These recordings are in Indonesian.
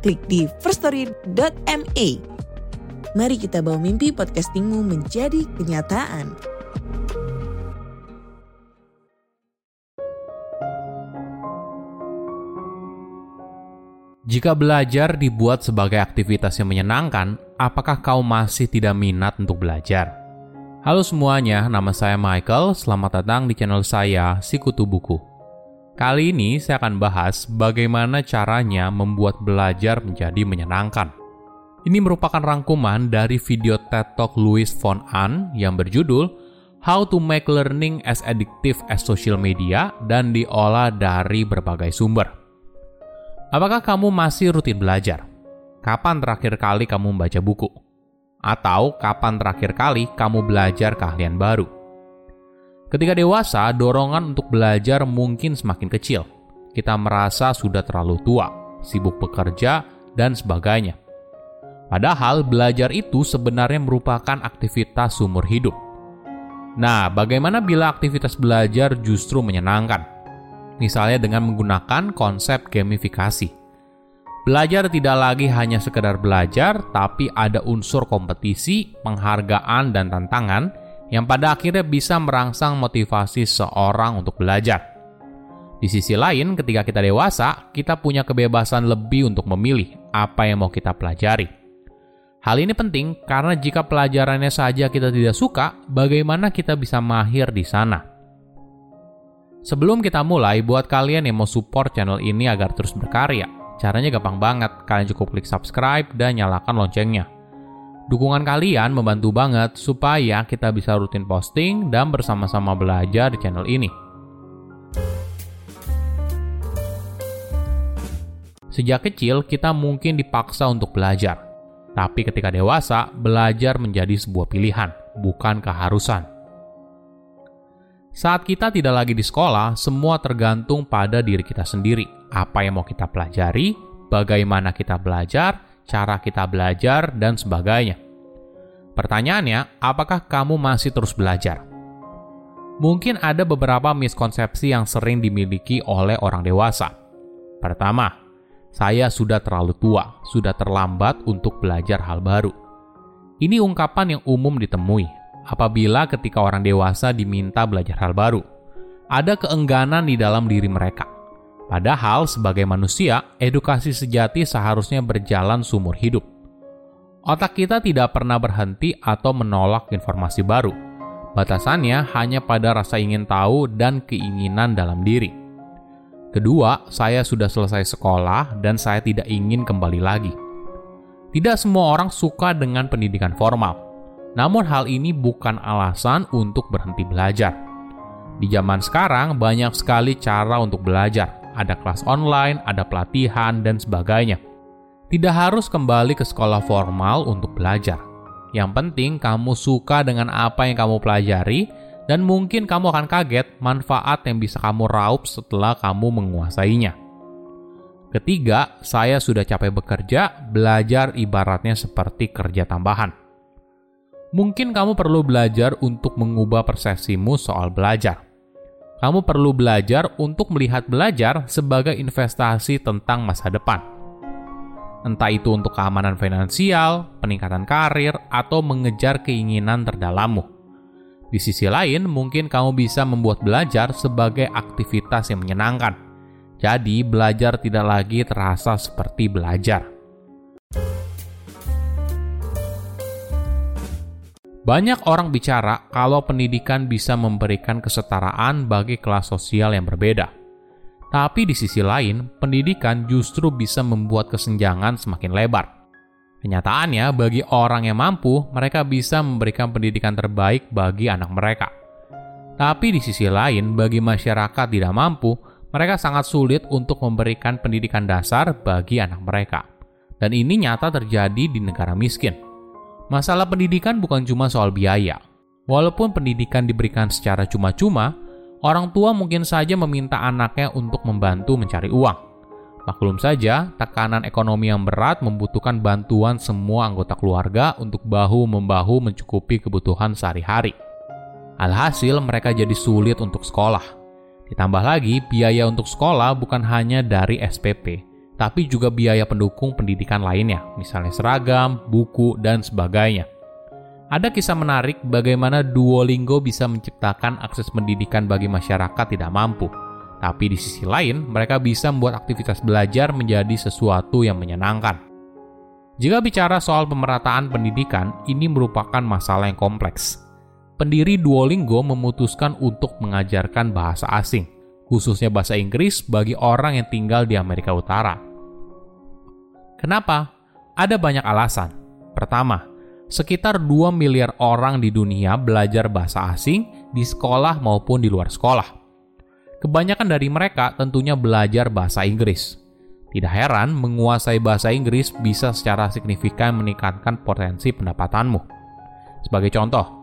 klik di firststory.me. Mari kita bawa mimpi podcastingmu menjadi kenyataan. Jika belajar dibuat sebagai aktivitas yang menyenangkan, apakah kau masih tidak minat untuk belajar? Halo semuanya, nama saya Michael. Selamat datang di channel saya, Sikutu Buku. Kali ini saya akan bahas bagaimana caranya membuat belajar menjadi menyenangkan. Ini merupakan rangkuman dari video TED Talk Louis von Ahn yang berjudul How to Make Learning as Addictive as Social Media dan diolah dari berbagai sumber. Apakah kamu masih rutin belajar? Kapan terakhir kali kamu membaca buku? Atau kapan terakhir kali kamu belajar keahlian baru? Ketika dewasa, dorongan untuk belajar mungkin semakin kecil. Kita merasa sudah terlalu tua, sibuk bekerja, dan sebagainya. Padahal belajar itu sebenarnya merupakan aktivitas sumur hidup. Nah, bagaimana bila aktivitas belajar justru menyenangkan? misalnya dengan menggunakan konsep gamifikasi. Belajar tidak lagi hanya sekedar belajar, tapi ada unsur kompetisi, penghargaan, dan tantangan yang pada akhirnya bisa merangsang motivasi seorang untuk belajar. Di sisi lain, ketika kita dewasa, kita punya kebebasan lebih untuk memilih apa yang mau kita pelajari. Hal ini penting karena jika pelajarannya saja kita tidak suka, bagaimana kita bisa mahir di sana? Sebelum kita mulai, buat kalian yang mau support channel ini agar terus berkarya, caranya gampang banget. Kalian cukup klik subscribe dan nyalakan loncengnya. Dukungan kalian membantu banget supaya kita bisa rutin posting dan bersama-sama belajar di channel ini. Sejak kecil, kita mungkin dipaksa untuk belajar. Tapi ketika dewasa, belajar menjadi sebuah pilihan, bukan keharusan. Saat kita tidak lagi di sekolah, semua tergantung pada diri kita sendiri. Apa yang mau kita pelajari, bagaimana kita belajar, cara kita belajar, dan sebagainya. Pertanyaannya, apakah kamu masih terus belajar? Mungkin ada beberapa miskonsepsi yang sering dimiliki oleh orang dewasa. Pertama, saya sudah terlalu tua, sudah terlambat untuk belajar hal baru. Ini ungkapan yang umum ditemui, apabila ketika orang dewasa diminta belajar hal baru. Ada keengganan di dalam diri mereka. Padahal sebagai manusia, edukasi sejati seharusnya berjalan sumur hidup. Otak kita tidak pernah berhenti atau menolak informasi baru. Batasannya hanya pada rasa ingin tahu dan keinginan dalam diri. Kedua, saya sudah selesai sekolah dan saya tidak ingin kembali lagi. Tidak semua orang suka dengan pendidikan formal namun hal ini bukan alasan untuk berhenti belajar. Di zaman sekarang banyak sekali cara untuk belajar. Ada kelas online, ada pelatihan, dan sebagainya. Tidak harus kembali ke sekolah formal untuk belajar. Yang penting kamu suka dengan apa yang kamu pelajari dan mungkin kamu akan kaget manfaat yang bisa kamu raup setelah kamu menguasainya. Ketiga, saya sudah capek bekerja, belajar ibaratnya seperti kerja tambahan. Mungkin kamu perlu belajar untuk mengubah persepsimu soal belajar. Kamu perlu belajar untuk melihat belajar sebagai investasi tentang masa depan. Entah itu untuk keamanan finansial, peningkatan karir, atau mengejar keinginan terdalammu. Di sisi lain, mungkin kamu bisa membuat belajar sebagai aktivitas yang menyenangkan. Jadi, belajar tidak lagi terasa seperti belajar Banyak orang bicara kalau pendidikan bisa memberikan kesetaraan bagi kelas sosial yang berbeda. Tapi di sisi lain, pendidikan justru bisa membuat kesenjangan semakin lebar. Kenyataannya, bagi orang yang mampu, mereka bisa memberikan pendidikan terbaik bagi anak mereka. Tapi di sisi lain, bagi masyarakat tidak mampu, mereka sangat sulit untuk memberikan pendidikan dasar bagi anak mereka. Dan ini nyata terjadi di negara miskin. Masalah pendidikan bukan cuma soal biaya. Walaupun pendidikan diberikan secara cuma-cuma, orang tua mungkin saja meminta anaknya untuk membantu mencari uang. Maklum saja, tekanan ekonomi yang berat membutuhkan bantuan semua anggota keluarga untuk bahu-membahu mencukupi kebutuhan sehari-hari. Alhasil, mereka jadi sulit untuk sekolah. Ditambah lagi, biaya untuk sekolah bukan hanya dari SPP, tapi juga biaya pendukung pendidikan lainnya, misalnya seragam, buku, dan sebagainya. Ada kisah menarik bagaimana Duolingo bisa menciptakan akses pendidikan bagi masyarakat tidak mampu. Tapi di sisi lain, mereka bisa membuat aktivitas belajar menjadi sesuatu yang menyenangkan. Jika bicara soal pemerataan pendidikan, ini merupakan masalah yang kompleks. Pendiri Duolingo memutuskan untuk mengajarkan bahasa asing, khususnya bahasa Inggris bagi orang yang tinggal di Amerika Utara. Kenapa? Ada banyak alasan. Pertama, sekitar 2 miliar orang di dunia belajar bahasa asing di sekolah maupun di luar sekolah. Kebanyakan dari mereka tentunya belajar bahasa Inggris. Tidak heran, menguasai bahasa Inggris bisa secara signifikan meningkatkan potensi pendapatanmu. Sebagai contoh,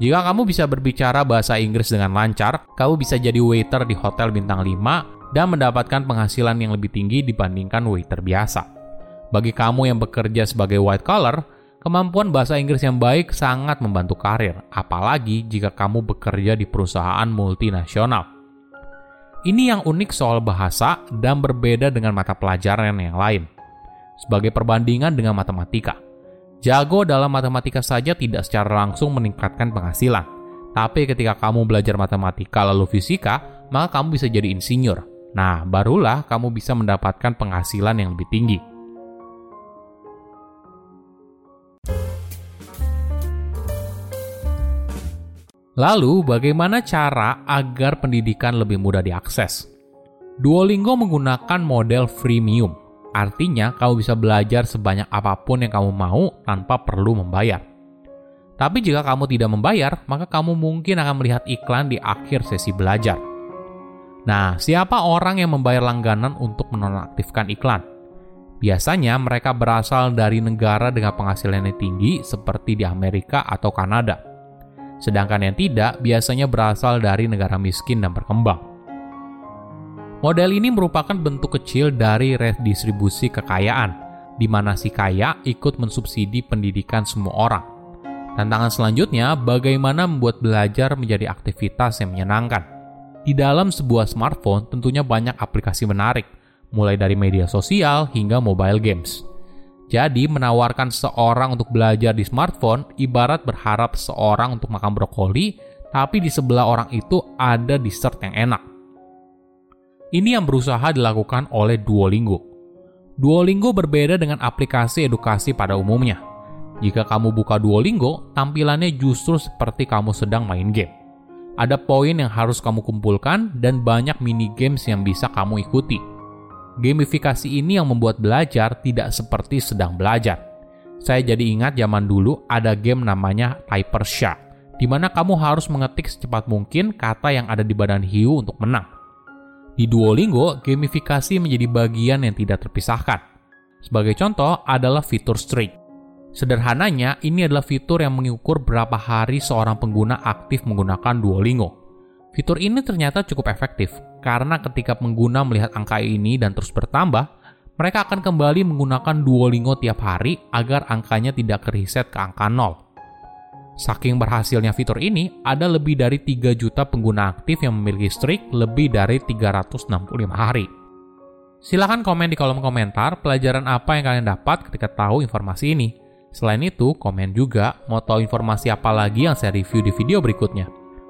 jika kamu bisa berbicara bahasa Inggris dengan lancar, kamu bisa jadi waiter di hotel bintang 5 dan mendapatkan penghasilan yang lebih tinggi dibandingkan waiter biasa. Bagi kamu yang bekerja sebagai white collar, kemampuan bahasa Inggris yang baik sangat membantu karir, apalagi jika kamu bekerja di perusahaan multinasional. Ini yang unik soal bahasa dan berbeda dengan mata pelajaran yang lain. Sebagai perbandingan dengan matematika, jago dalam matematika saja tidak secara langsung meningkatkan penghasilan. Tapi ketika kamu belajar matematika lalu fisika, maka kamu bisa jadi insinyur. Nah, barulah kamu bisa mendapatkan penghasilan yang lebih tinggi. Lalu, bagaimana cara agar pendidikan lebih mudah diakses? Duolingo menggunakan model freemium, artinya kamu bisa belajar sebanyak apa pun yang kamu mau tanpa perlu membayar. Tapi jika kamu tidak membayar, maka kamu mungkin akan melihat iklan di akhir sesi belajar. Nah, siapa orang yang membayar langganan untuk menonaktifkan iklan? Biasanya mereka berasal dari negara dengan penghasilan yang tinggi seperti di Amerika atau Kanada sedangkan yang tidak biasanya berasal dari negara miskin dan berkembang. Model ini merupakan bentuk kecil dari redistribusi kekayaan, di mana si kaya ikut mensubsidi pendidikan semua orang. Tantangan selanjutnya, bagaimana membuat belajar menjadi aktivitas yang menyenangkan. Di dalam sebuah smartphone tentunya banyak aplikasi menarik, mulai dari media sosial hingga mobile games. Jadi, menawarkan seorang untuk belajar di smartphone ibarat berharap seorang untuk makan brokoli, tapi di sebelah orang itu ada dessert yang enak. Ini yang berusaha dilakukan oleh Duolingo. Duolingo berbeda dengan aplikasi edukasi pada umumnya. Jika kamu buka Duolingo, tampilannya justru seperti kamu sedang main game. Ada poin yang harus kamu kumpulkan dan banyak mini games yang bisa kamu ikuti Gamifikasi ini yang membuat belajar tidak seperti sedang belajar. Saya jadi ingat zaman dulu ada game namanya Typer Shark, di mana kamu harus mengetik secepat mungkin kata yang ada di badan hiu untuk menang. Di Duolingo, gamifikasi menjadi bagian yang tidak terpisahkan. Sebagai contoh adalah fitur streak. Sederhananya, ini adalah fitur yang mengukur berapa hari seorang pengguna aktif menggunakan Duolingo. Fitur ini ternyata cukup efektif, karena ketika pengguna melihat angka ini dan terus bertambah, mereka akan kembali menggunakan Duolingo tiap hari agar angkanya tidak keriset ke angka 0. Saking berhasilnya fitur ini, ada lebih dari 3 juta pengguna aktif yang memiliki streak lebih dari 365 hari. Silahkan komen di kolom komentar pelajaran apa yang kalian dapat ketika tahu informasi ini. Selain itu, komen juga mau tahu informasi apa lagi yang saya review di video berikutnya.